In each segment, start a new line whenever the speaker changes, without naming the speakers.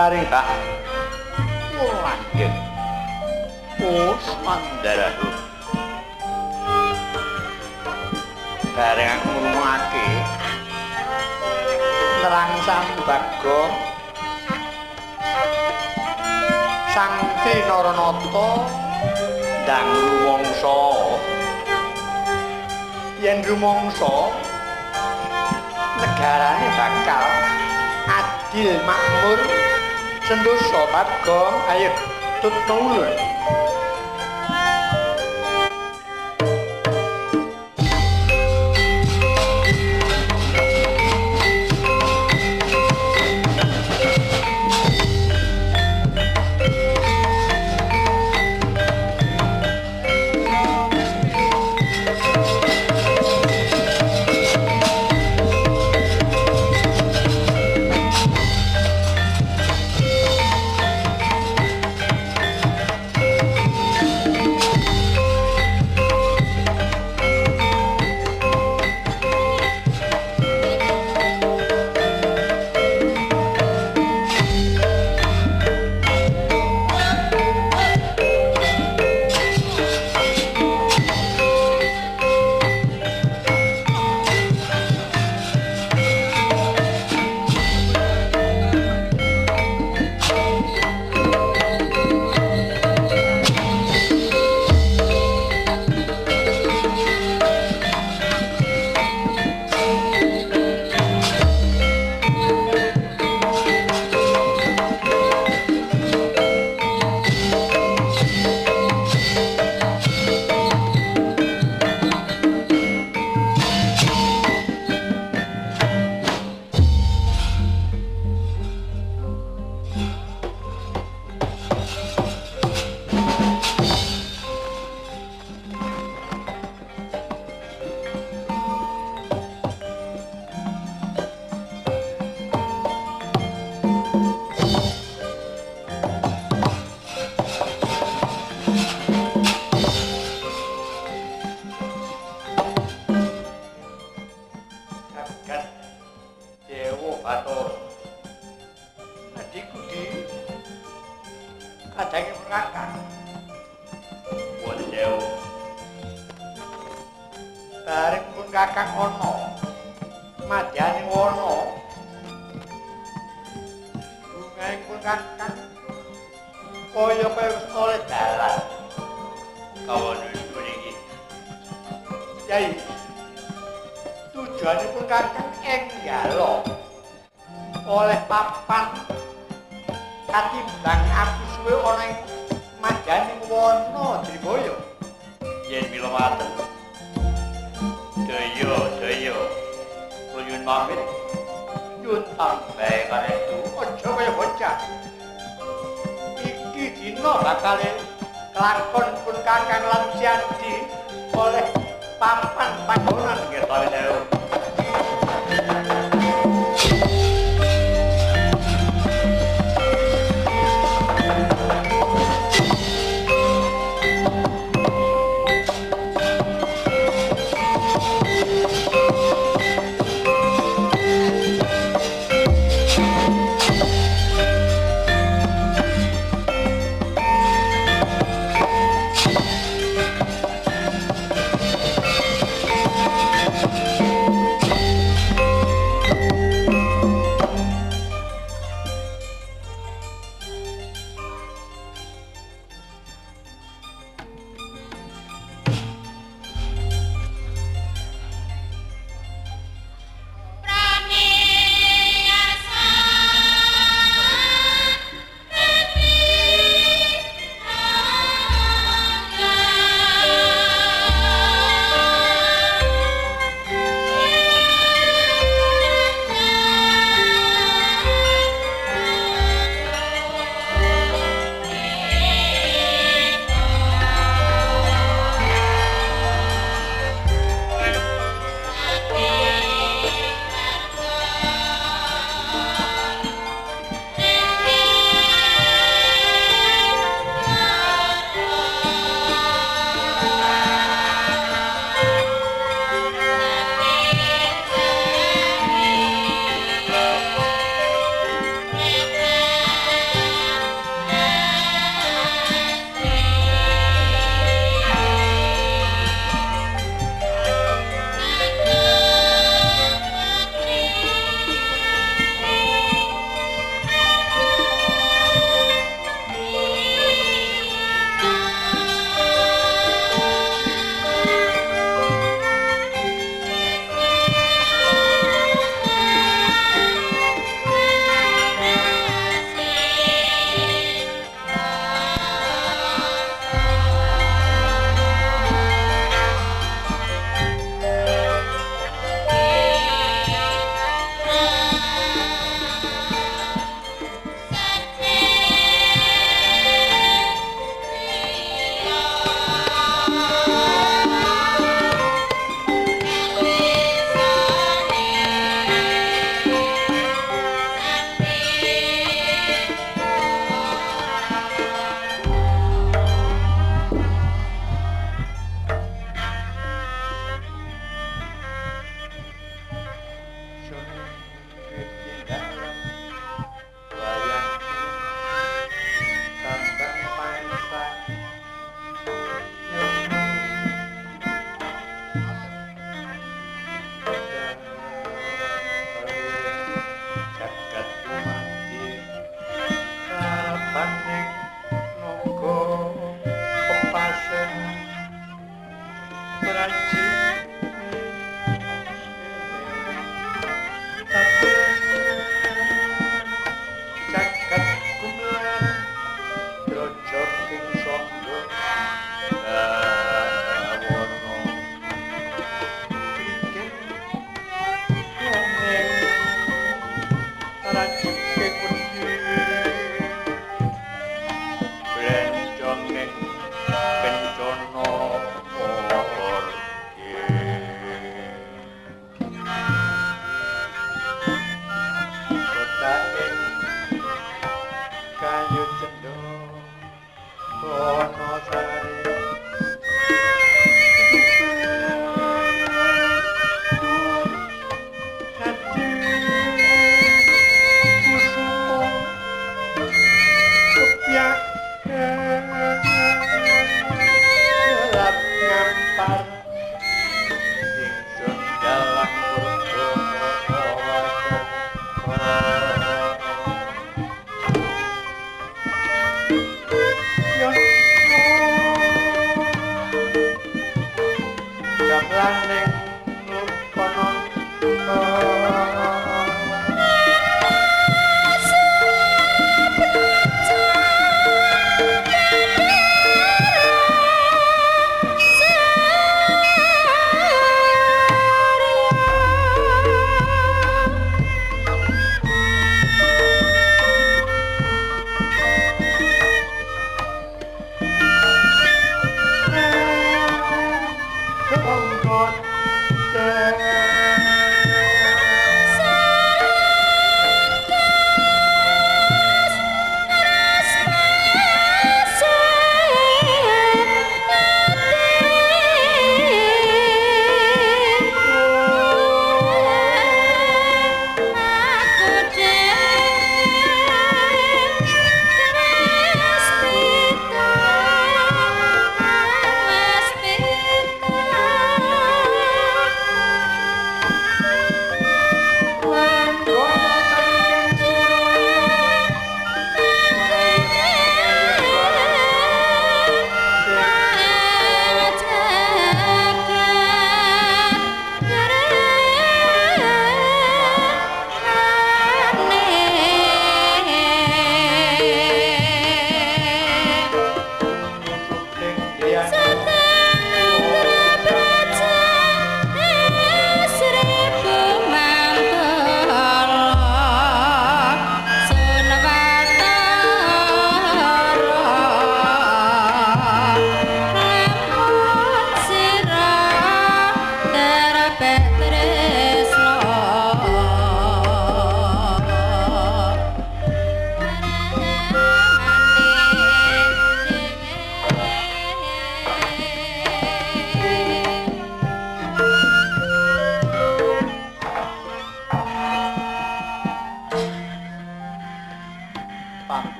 ficarem tá? Tutulur jagat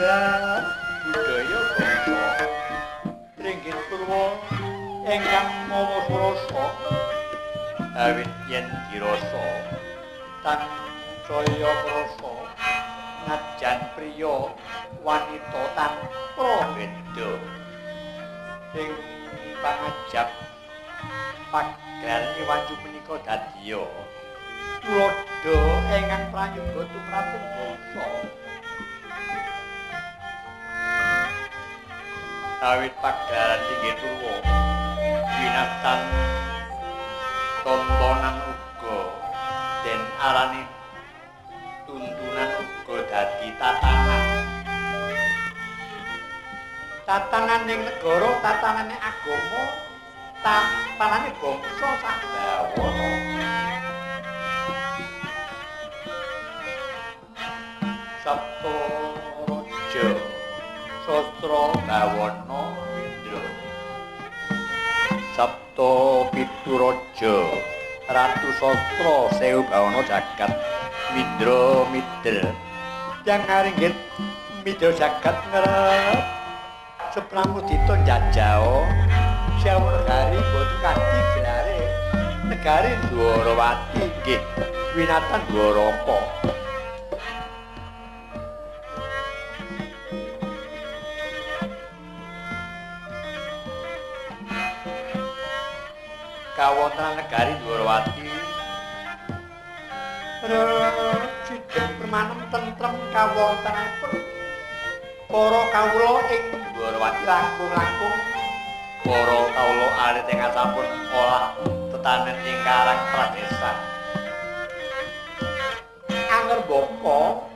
Enggak budaya bangsa ringgit purwo engkang mau proso awit yen diroso tan coyo proso ngajan prio wanita tan probedo ing pangajap pagal iwanju menika dadiyo tulodo engkang prayoga tumrap bangsa awit pagelaran inggih purwa winastan tontonan uga. Den arane tuntunan uga dadi tatanan tatanan ning negara tatanane agama tampanane bangsa sadawana sapa yang ngaringgit midho jagat ngerep sepramu dito jajao siawu negari botu kadi gelare. Negari Dwarawati nggih. Winatan Dwaraka kawontenan negari Dwarawati manem tentrem kawontenanipun para kawula ing Dwarawati langkung-langkung. Para kawula alit ing asampun olah tetanen ing Karang Pradesan. Anger boko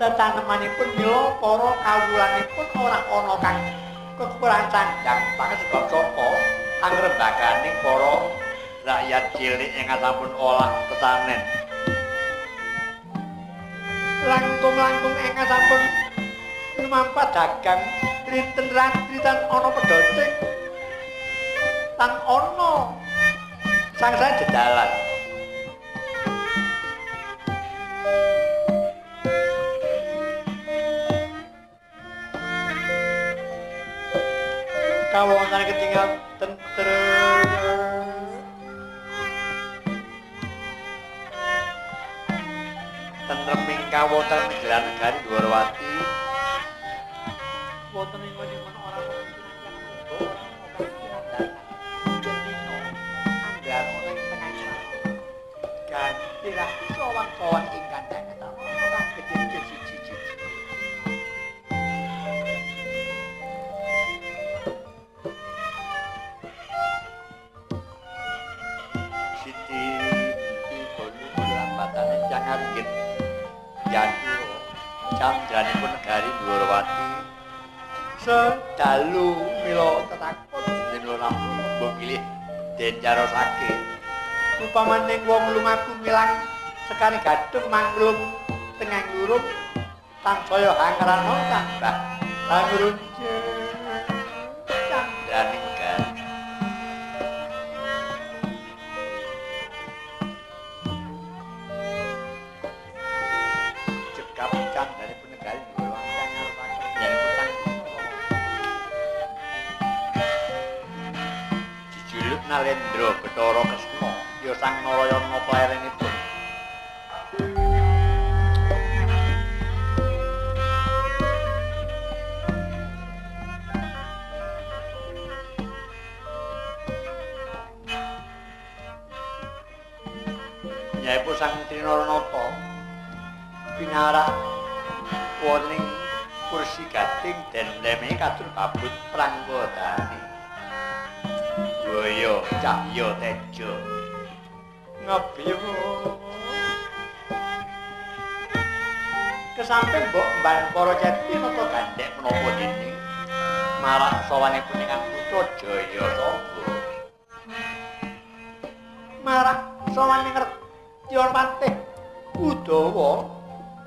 tetanemanipun mila para kawulanipun ora ana kang kekurangan candang banget sebab sapa angrembakaning para rakyat cilik ing asampun olah tetanen langkung-langkung engkang sampun lumampah dagang linten ratri tan ana pedoting tan ana sang saya jedalan kawongan ketinggal tentrem tentreming kawonten negara negari Dwarawati wonten ing ngene ora Ganti lah, sowan-sowan ing Yadura Candranipun negari Dwarawati sedalu mila tetakon dene lampung mbok pilih den jarosake upamaning wong lumaku milang sekali gadung manglung tengah lurung tansaya hangrana tambah hangrun Nalendra Bathara Kresna ya sang Narayana klerenipun. Nyaipu sang Trinaranata pinarak wonten kursi gading den leme kadur babut pranggodane. Cahya Tejo. Ngebiwu kesamping mbok mban para ceti nata gandhek menapa dene? Marak sawane punika putra Jaya Saba marak sawane ngertion patih Udawa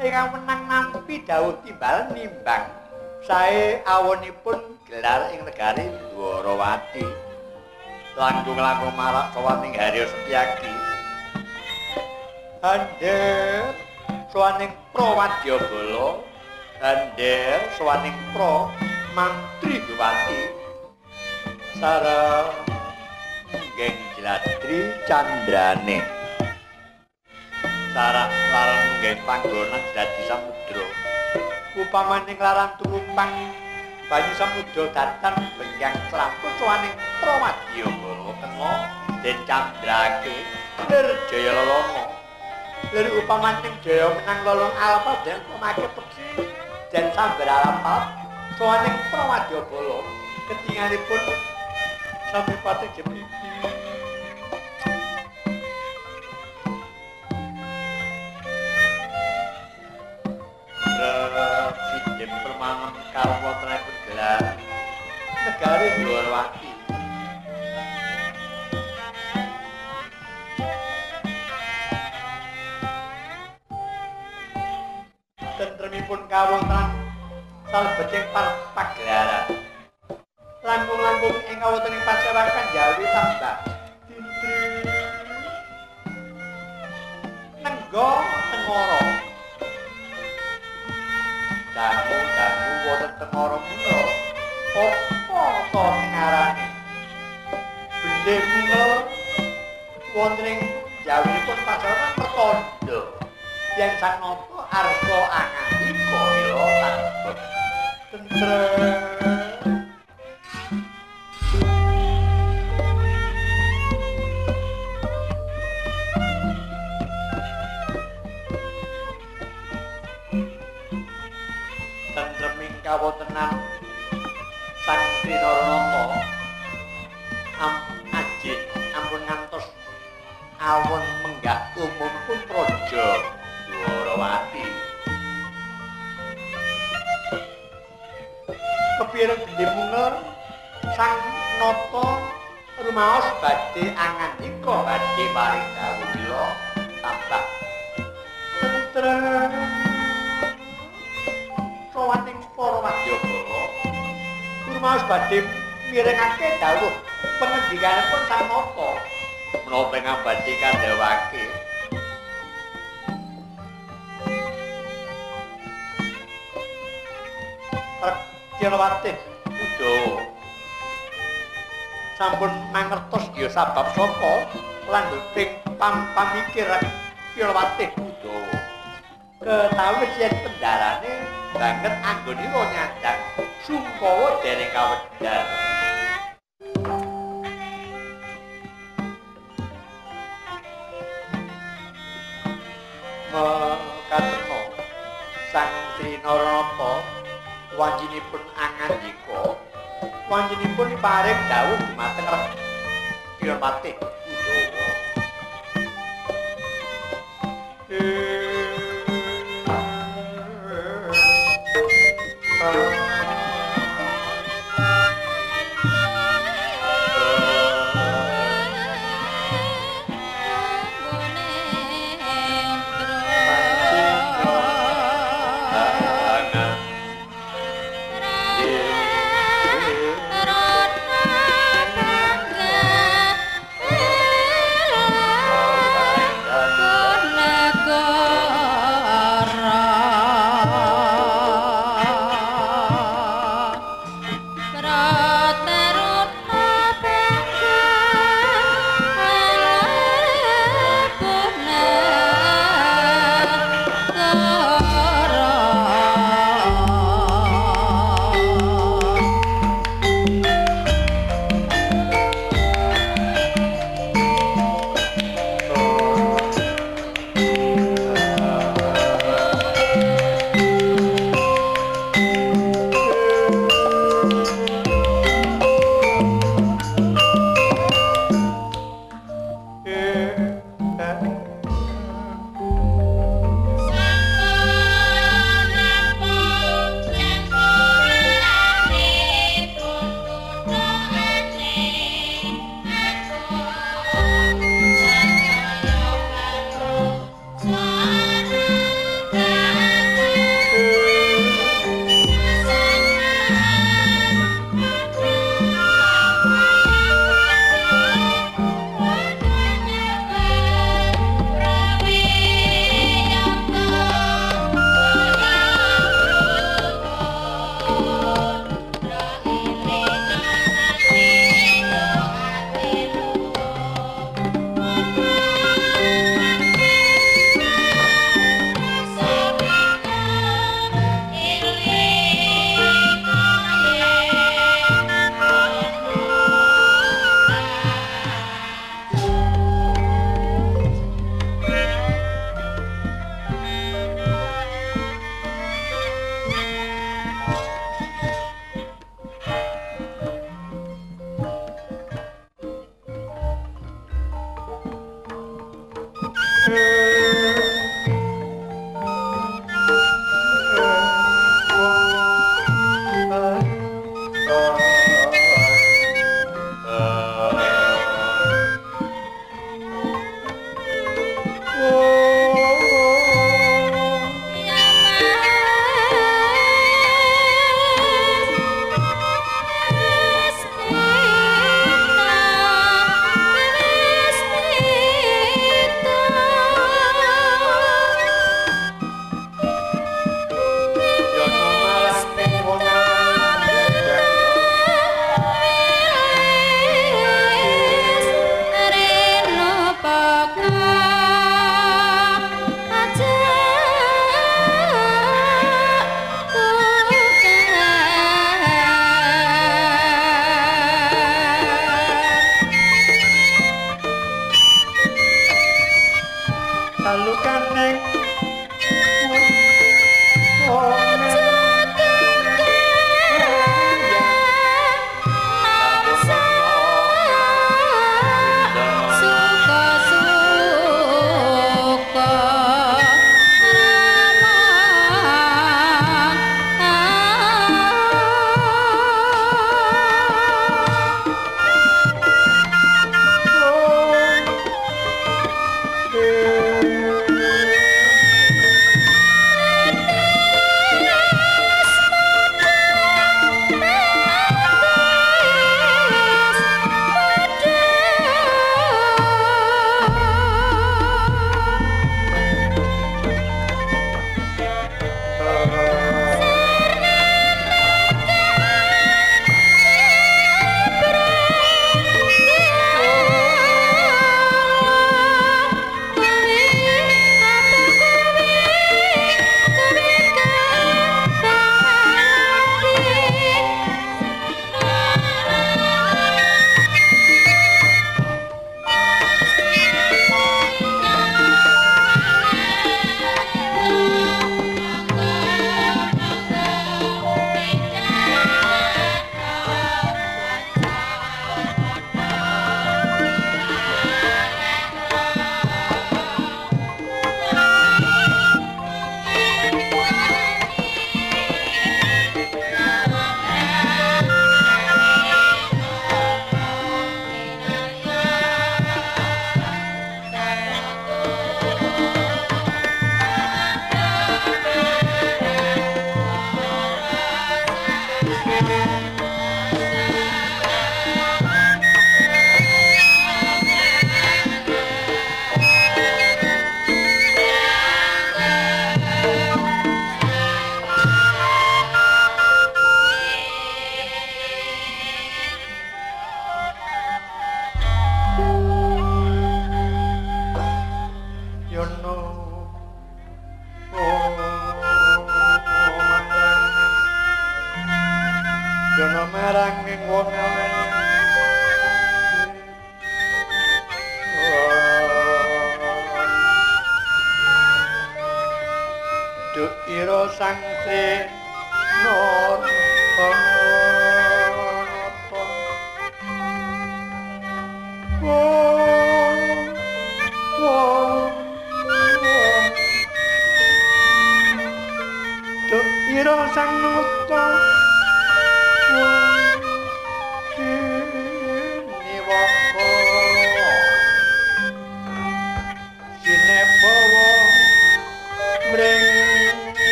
ingkang menang nampi dawuh timbal nimbang. Sae awonipun gelar ing negari Dwarawati langkung-langkung marak sawaning Haryo Setyaki. Hander sawaning Pro Wadyabala, hander sawaning Pro Mantri Bupati. Sara geng Jladri Candrane. Sara larang geng panggonan dadi samudra. Upamaning larang tulumpang banyu samudra seramput sawaning Pramadya Bala Kena den Candrake lir Jaya Lolongo lir upamaning Jaya menang Lolong Alfa den pemake peksi den sambar Alfa sawaning Pramadya Bala. Ketingalipun sami pati jepiti sampun mangertos ya sabab sapa? Lanjuting pam-pamikir Rekyawati Udawa ketawi yen pendarane banget anggonira nyandang sungkawa dereng kawedar paring dawuh dumateng Pirapati Udawa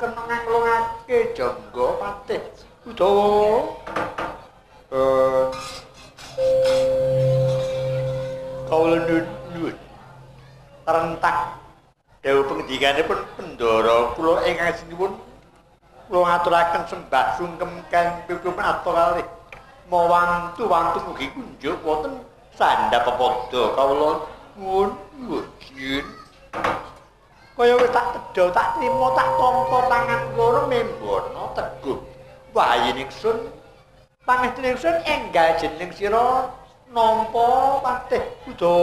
kena nglungake jangga pati Udawa. Eh kawula nuwun. Rentak dewe pengendikanipun pendoro kula ingkang sinuwun kula ngaturaken sembah sungkem kang pipun atur mawantu wantu mugi kunjuk wonten sandha pepodo kawula nuwun nuwun kaya wis tak tedha tak trima tak tampa tangan loro membono teguh. Wayahe ingsun pangestune ingsun enggal jeneng sira nampa patih kuda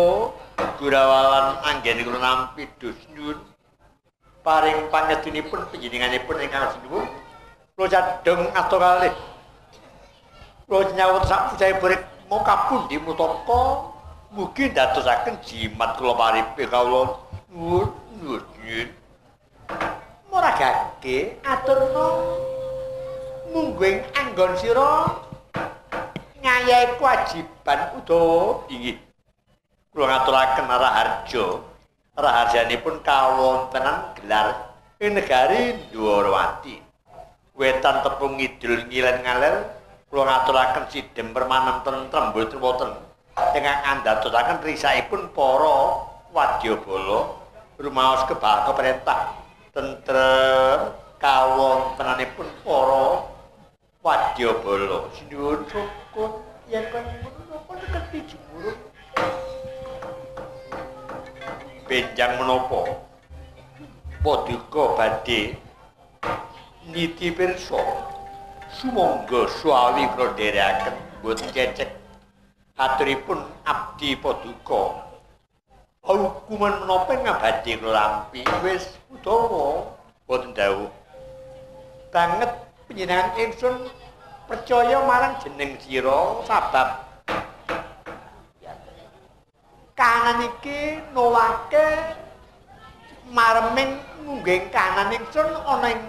gurawalan anggen kula nampi dusnyun paring panyedunipun panjenenganipun ingkang sinuwun kula cadhong atur kalih. Kula nyawut sak pucahe burik mau kapundi mutaka mugi ndadosaken jimat kula paripe kawula. Nuwun nuwun moragake aturna mungguing anggon sira ngayahi kewajiban Udawa inggih kula ngaturaken Raharja. Raharjanipun kawontenan gelar ing negari Dwarawati wetan tepung ngidul ngilen ngaler kula ngaturaken sidhem permanen tentrem boten wonten. Ingkang andhatosaken risaipun para wadyabala rumaos kebal perintah. Tentrem kawontenanipun para wadyabala. Sinuwun syukur yen kon menapa neketi jemuruk benjang menapa? Paduka badhe niti pirsa. Sumangga suawi kula dherekaken boten cecek. Aturipun abdi paduka hukuman menapa ngabadi lampi wis utawa boten dawuh. Banget penjenengan ingsun percaya marang jeneng sira sabab. Kanan iki nolake marming ngungging kanan ingsun ana ing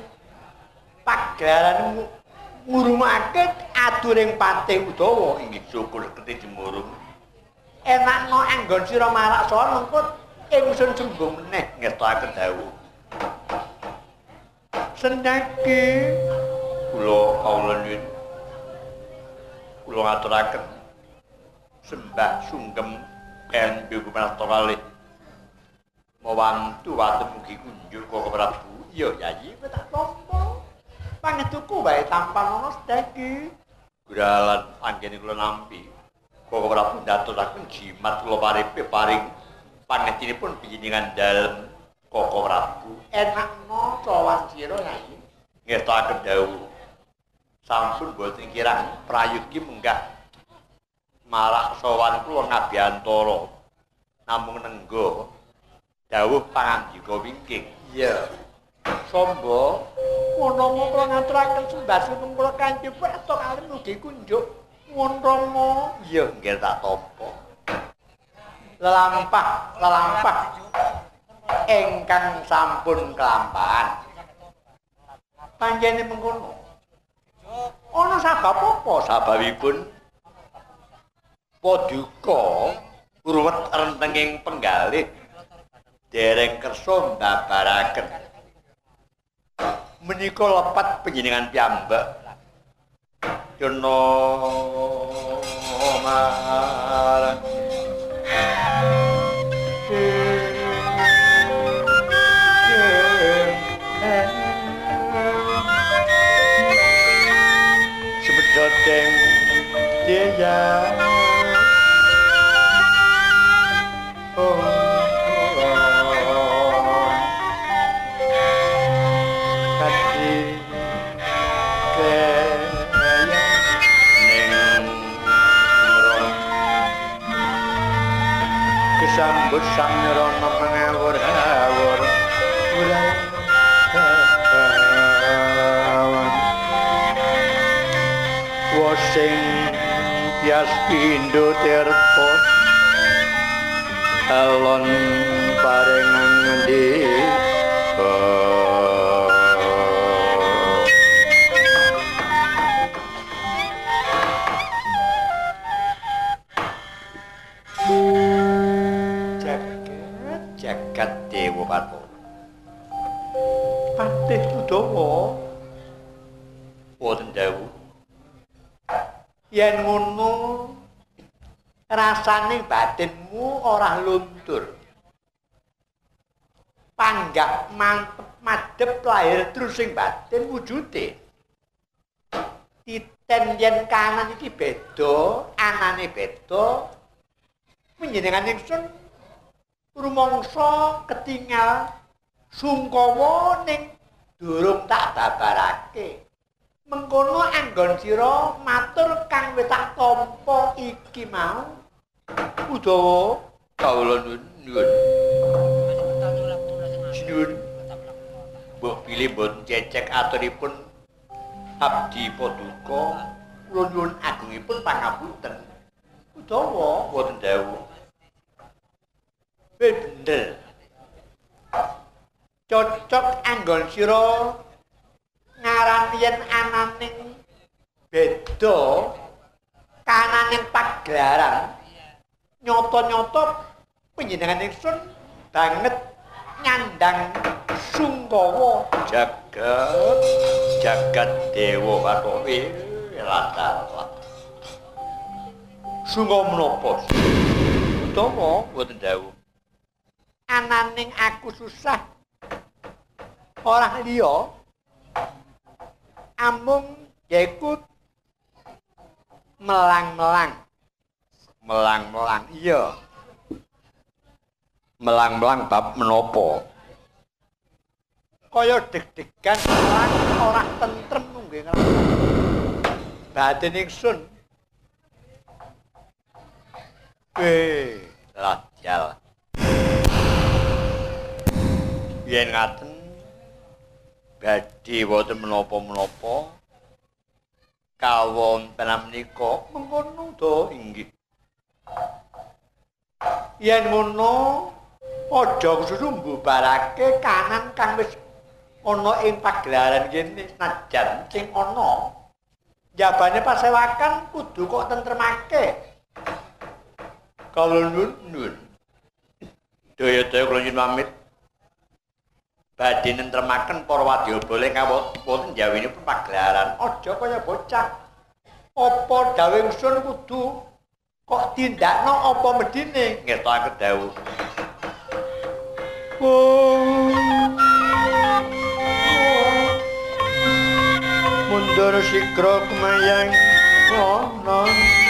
pagelaran ngurumake aduring pate udawa inggih syukur keti jemurung enakno anggon sira marak soal mengko ingsun sembung meneh ngetokaken dawuh. Sendaki kula kawula nyuwun. Kula ngaturaken sembah sungkem kan bibu panasta kalih mawantu watu mugi kunjuk kok Prabu. Iya yayi tak tampa
pangetuku wae tanpa ana sedagi.
Gralan panggene kula nampi. Kok ora pun daturaken jimat kula paripe paring pangetinipun pinjenengan dalem Koko Prabu.
Enakno sowan sira Nyai.
Ngestaken dawuh. Sampun boten kirang prayogi menggah marah sowan kula ngabiyantara. Namung nenggo dawuh pangandika wingking.
Iya. Sombo, ngono kula ngaturaken sembah sing kula kanthi wetok alim ugi kunjuk ngono.
Iya, nggih tak tampa.
Lelampah, lelampah. Engkang sampun kelampahan. Panjene mengkono. Ana sabab apa
Sababipun Paduka urwet rentenging penggalih dereng kersa mbabaraken menika lepat panjenengan piyambak yono marang sebedoteng dia wasing tias pindo tirta. Alon parengang ngendi
yen ngono rasane batinmu ora luntur. Panggah mantep madhep lahir terus sing batin wujude titen yen kanan iki beda anane beda panjenengan ingsun rumangsa ketinggal sungkawa ning durung tak babarake mengkono anggon sira matur kang wis tak tampa iki mau. Udawa.
Kawula nuwun nuwun. Mbok pilih mboten cecek aturipun abdi paduka. Kula nyuwun agungipun pangapunten.
Udawa.
Mboten dawuh.
Bener. Cocok anggon sira ngaran yen ananing beda kananing pagelaran nyoto-nyoto panjenengan ingsun banget nyandang sungkawa.
Jagat jagat dewa katowe rata sungkawa menapa? Utawa boten dawuh.
Ananing aku susah ora liya amung yaiku melang-melang.
Melang-melang iya. Melang-melang bab menapa?
Kaya deg-degan melang ora tentrem nggih. Batin ingsun.
Eh, lajal. Yen ngaten badhe wonten menapa-menapa. Kawontenan menika
mengkono to
inggih.
Yen ngono aja susumbu barake kanan kang wis ana ing pagelaran kene senajan sing ana. Jabane pasewakan kudu kok tentremake.
Kalau nun nun daya-daya kula nyuwun pamit badhe nentremaken para wadyabala kawonten wonten jawinipun pagelaran.
Aja kaya bocah. Apa dawuh ingsun kudu kok tindakno apa medine?
Ngertake dawuh.
Oh.
Udur sigra kemayang ana Katiyo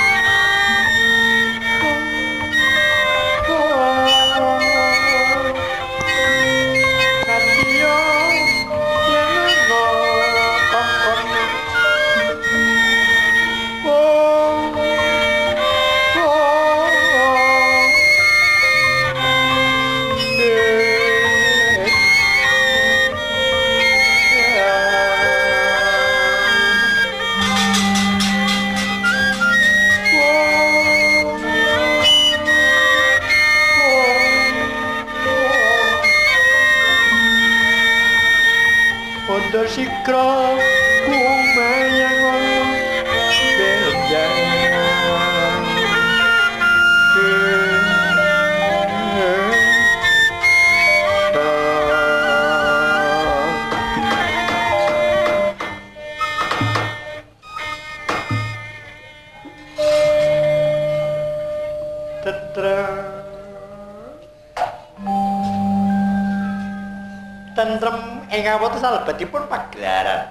ing awatu salebetipun pagelaran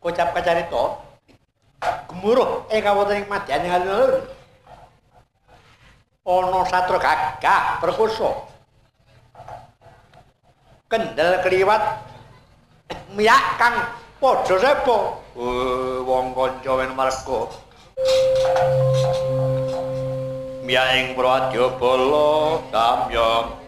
kocap kacarita gemuruh ing awontening madyan alun-alun ana satra gagah perkoso kendel kliwat miyak kang padha sepo
Eh, wong kanca wen marga. Miya ing Prawadya Bala samyang.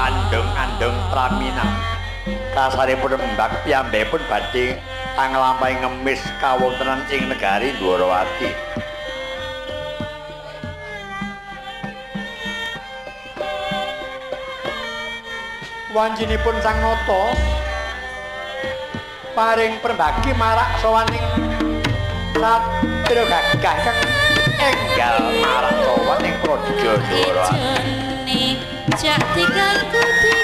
Nglampahi andong-andong praminan kasaripun mbak piyambakipun badhe nglampahi ngemis kawontenan ing negari Ndorowati wanjinipun sang nata paring perbagi marak sawaning satrio gagah kang enggal marak sawaning praja Ndorowati Cak tiga kutu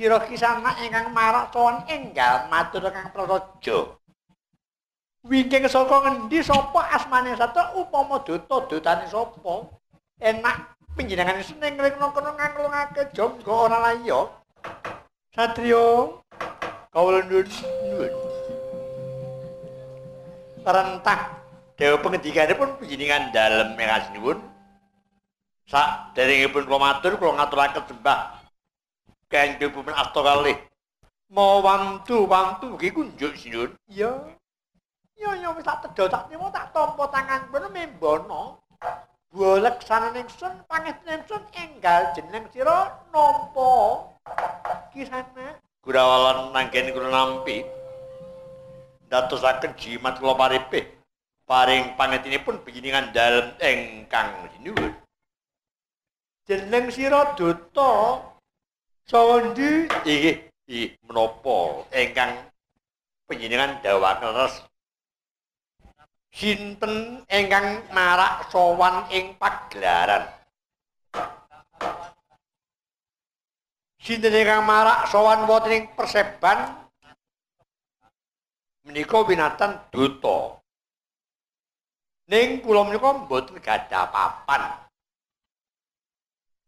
sira kisanak ingkang marak sowan enggal matur kang praja wingking saka ngendi sapa asmane sata upama duta dutane sapa? Enak panjenengan seneng ngrikno kono nganglungake jangga ora laya satriya kawula nuwun rentah dewa pengendikanipun panjenengan dalem mengas nuwun sak derengipun kula matur kula ngaturaken sembah kangge bumen asta kalih mau wantu-wantu iki kunjuk sinun.
Iya. Iya iya wis tak tedo tak nimo tak tampa tangan kono membono. Bolek sananing sun pangestuning sun enggal jeneng sira nampa. Kisana
Gurawalan nanggen kula nampi. Datosaken jimat kula paripih. Paring pangetinipun bijiningan dalem ingkang sinuwun.
jeneng sira Duta Sawendi
Inggih, inggih menapa ingkang panjenengan dawaken res
sinten ingkang marak sowan ing pagelaran. Sinten ingkang marak sowan wonten ing perseban menika winatan duta. Ning kula menika mboten gadah papan.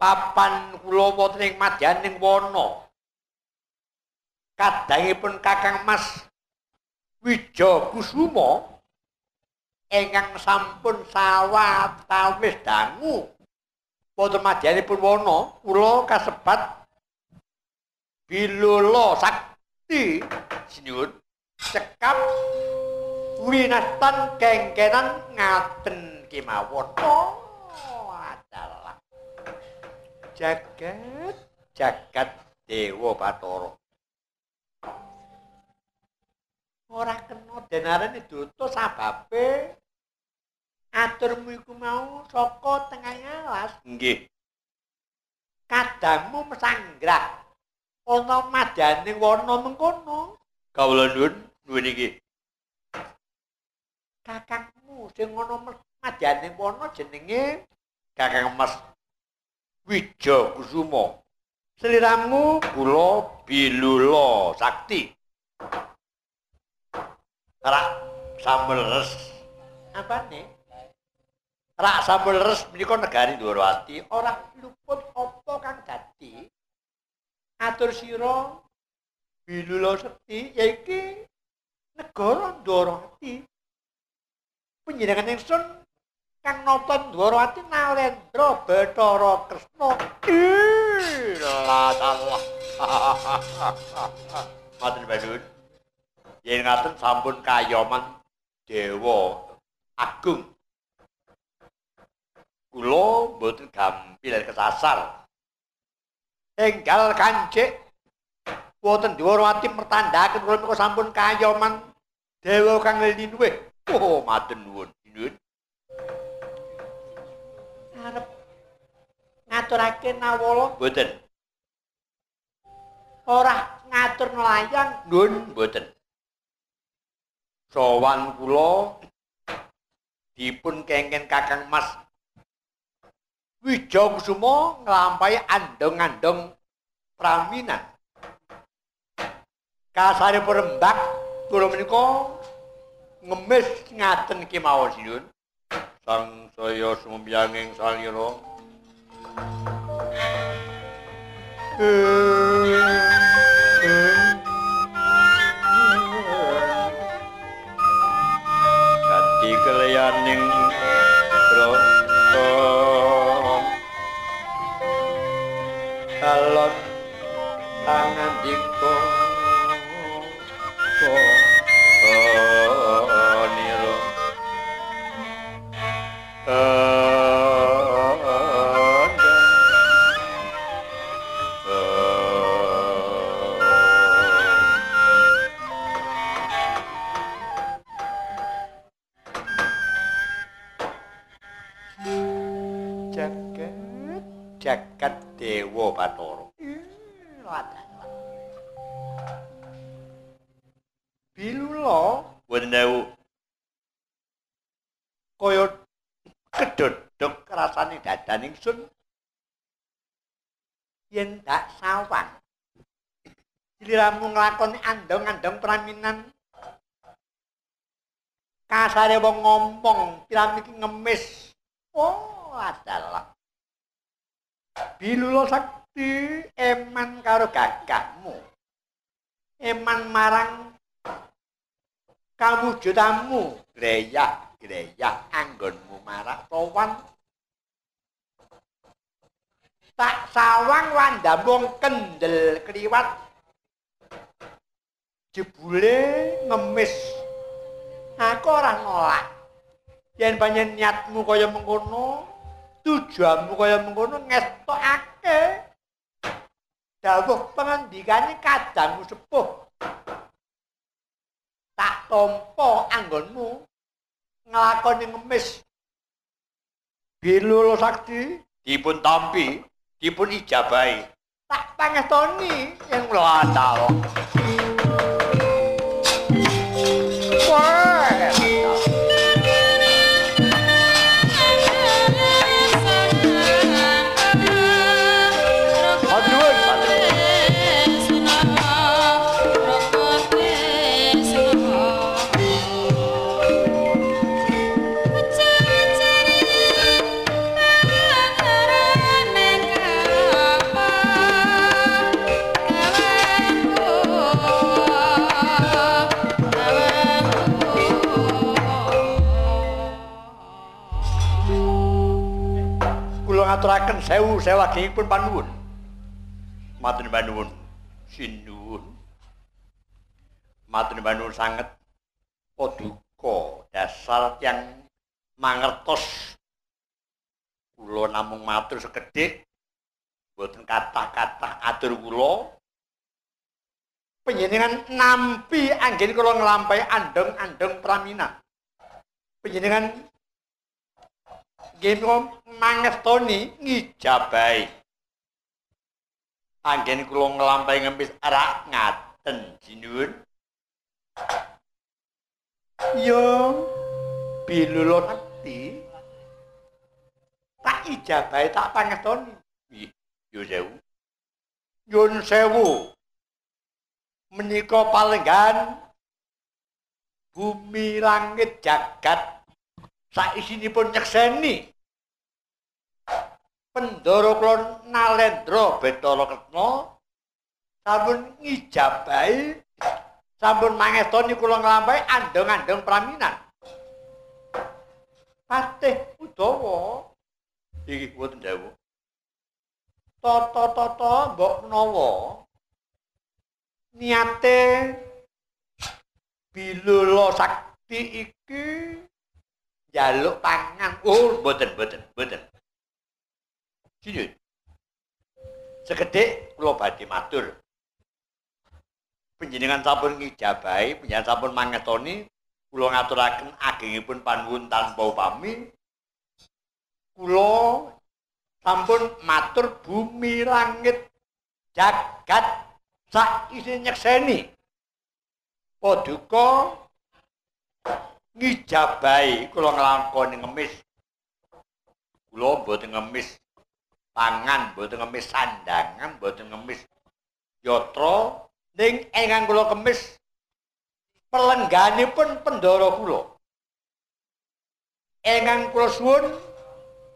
Papan kula wonten ing madyaning wana. Kadangipun Kakang Mas Wija Kusuma ingkang sampun sawatawis dangu. Wonten madyanipun wana kula kasebat bilula sakti. Sinuwun. Cekap winastan kengkenan ngaten kemawon. oh adalah jagat jagat dewa batara ora kena denarane duta sababe. Aturmu iku mau saka tengah alas.
Nggih.
Kadangmu mesanggrah. Ana madyaning wana mengkono.
Kawula nuwun nuwun iki.
Kakangmu sing ana madyaning wana jenenge
Kakang Mas Wija Kusuma.
Sliramu
kula bilula sakti. Rak sambel res.
Apane?
Rak sambel res menika negari Ndwarawati
ora luput apa kang dadi? Atur sira bilula sekti yaiki negara Ndwarawati panjenengan ingsun kang nata Ndwarawati Nalendra Bathara Kresna
Ilah Allah. Matur badun. Yen ngaten sampun kayoman dewa agung. Kula mboten gampil kesasar.
enggal kancik wonten Dwarawati mertandhaken kula sampun kayoman dewa kang linuwih
Oh, matur nuwun. Nuwun.
Arep ngaturake nawala
Mboten.
ora ngatur nelayang
Nuwun mboten. Sowan kula dipun kengken Kakang Mas
Wija Kusuma nglampahi andong-andong praminan. Kasare perembak kula menika ngemis ngaten kemawon sinuwun.
Sang saya sumbyanging salira
sun yen dak sawang Ciliramu nglakoni andong-andong praminan kasare wong ngomong piran iki ngemis oh adalah Bilula sakti eman karo gagahmu eman marang kawujudanmu greyah-greyah anggonmu marak sowan tak sawang wandamu kendel kliwat jebule ngemis. Aku ora nolak. Yen panjen niatmu kaya mengkono, tujuanmu kaya mengkono ngetokake. Dawuh pangandikane kadangmu sepuh. Tak tampa anggonmu nglakoni ngemis. Bilulo sakti
Dipun tampi, dipun ijabahi.
tak pangestoni yang mlatal. Wah. Sewu sewu agengipun panuwun.
Matur nuwun. Sinuwun. Matur nuwun sanget. Paduka dasar yang mangertos. Kula namung matur sekedhik. Boten kathah-kathah atur kula.
Panjenengan nampi anggen kula nglampahi andeng-andeng pramina. Panjenengan nggih mangestoni
ngijabahi. Anggen kula nglampahi ngempis arak ngaten sinuwun.
yo bilulo sakti. Tak ijabahi tak pangestoni.
Ih, yo sewu.
Nyun sewu. Menika palenggan bumi langit jagat saisinipun nyekseni Pendoro kula Nalendra Betara Ketna sampun ngijabahi sampun mangestoni kula nglampahi andeng-andeng praminan. Patih Udawa
Iki boten dawuh.
tata-tata mbok menawa niate bilula sakti iki njaluk pangan
Oh, boten, boten, boten. Sinun. Sekedhik kula badhe matur. Panjenengan sampun ngijabahi, panjenengan sampun mangestoni kula ngaturaken agengipun panuwun tanpa upami.
kula sampun matur bumi langit jagat sak isi nyekseni paduka ngijabahi kula nglakoni ngemis kula mboten ngemis pangan mboten ngemis sandangan mboten ngemis yatra ning ingkang kula kemis pelengganipun pendara kula. Ingkang kula suwun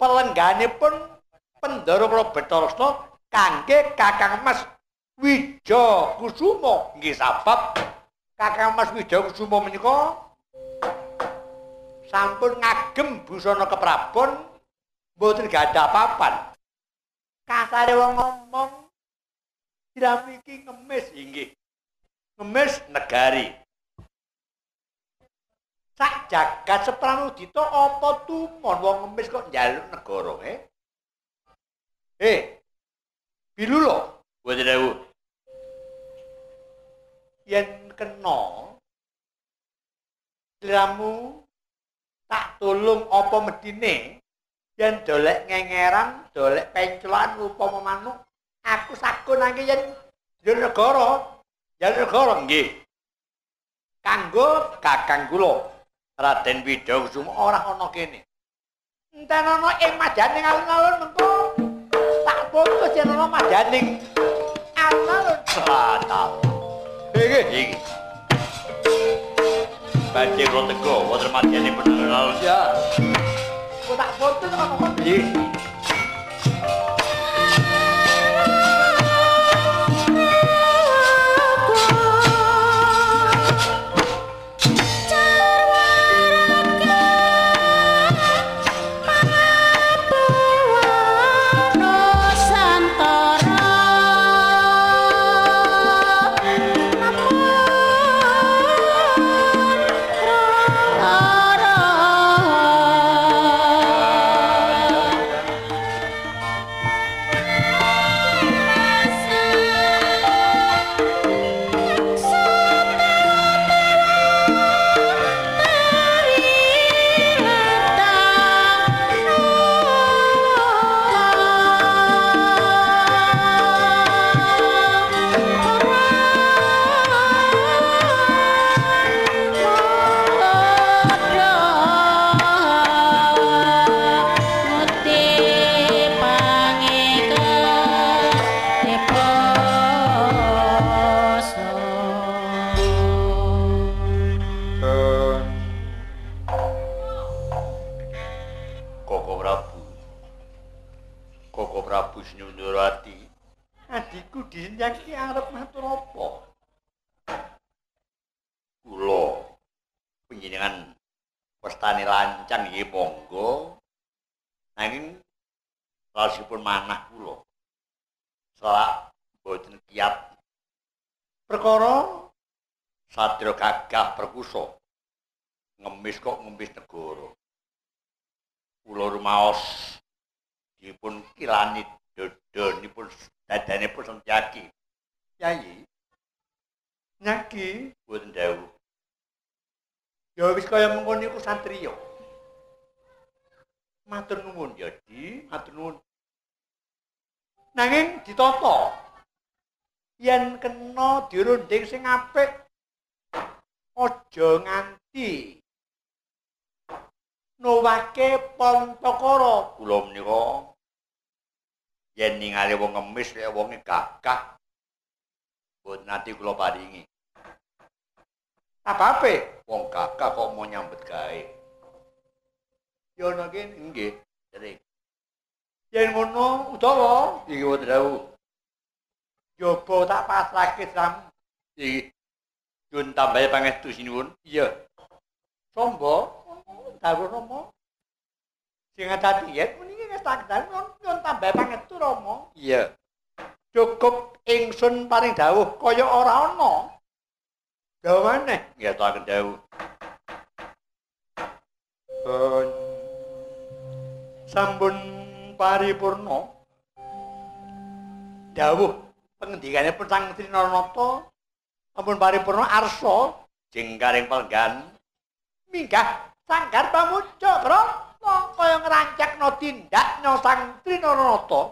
pelengganipun pendara kula Betarasna kangge Kakang Mas Wija Kusuma nggih sabab Kakang Mas Wija Kusuma menika sampun ngagem busana keprabon mboten gadah papan kasare wong ngomong Siram iki ngemis inggih. Ngemis negari. Sak jagat sepranudita apa tumon wong ngemis kok njaluk negara, eh? Eh. Bilulo,
Boten dawuh.
yen kena sliramu tak tulung apa medine yen dolek ngengeran, dolek pencelan upama manuk, aku sakun yen njaluk negara, njaluk negara nggih. Kanggo kakang kula Raden Widakusuma ora ana kene. Enten ana ing majaning alun-alun mengko tak putus yen ana majaning alun-alun.
Batal.
Iki
Iki. Badhe kula teko wonten madyane bener
ya. Kok tak putus ana kok.
Nggih. Panjenengan pestane lancang nggih monggo. Nanging lasipun manah kula. Selak boten kiat
Perkara
satria gagah perkusa. Ngemis kok ngemis negara. Kula rumaos dipun kilani dodonipun dadanipun Sentyaki.
Yayi. Nyaki
Boten dawuh.
Ya wis kaya mengkono iku satriya.
Matur nuwun ya, Di. Matur nuwun.
Nanging ditata. Yen kena dirunding sing apik aja nganti nuwake pontokoro
Kula menika yen ningali wong ngemis lek wonge gagah boten nate kula paringi.
Apape?
Wong gagah kok mau nyambet gawe.
Ya ana kene.
Nggih, sering.
Yen ngono utawa
Iki boten dawuh.
Yoba tak pasrahke sam
Iki Yun tambahi pangestu sinuwun. Iya.
sombo dawuh Rama. Sing dadi yen muni wis tak dawuh nyun tambah pangestu Rama.
Iya.
Cukup ingsun paring dawuh kaya ora ana. Maneh.
Nggih tak dawuh.
Bon. Sampun paripurna. Dawuh pengendikanipun Sang Trinanata sampun paripurna arsa
Jengkaring pelgan
minggah sanggar pamuja krana kaya ngrancakna tindaknya Sang Trinanata.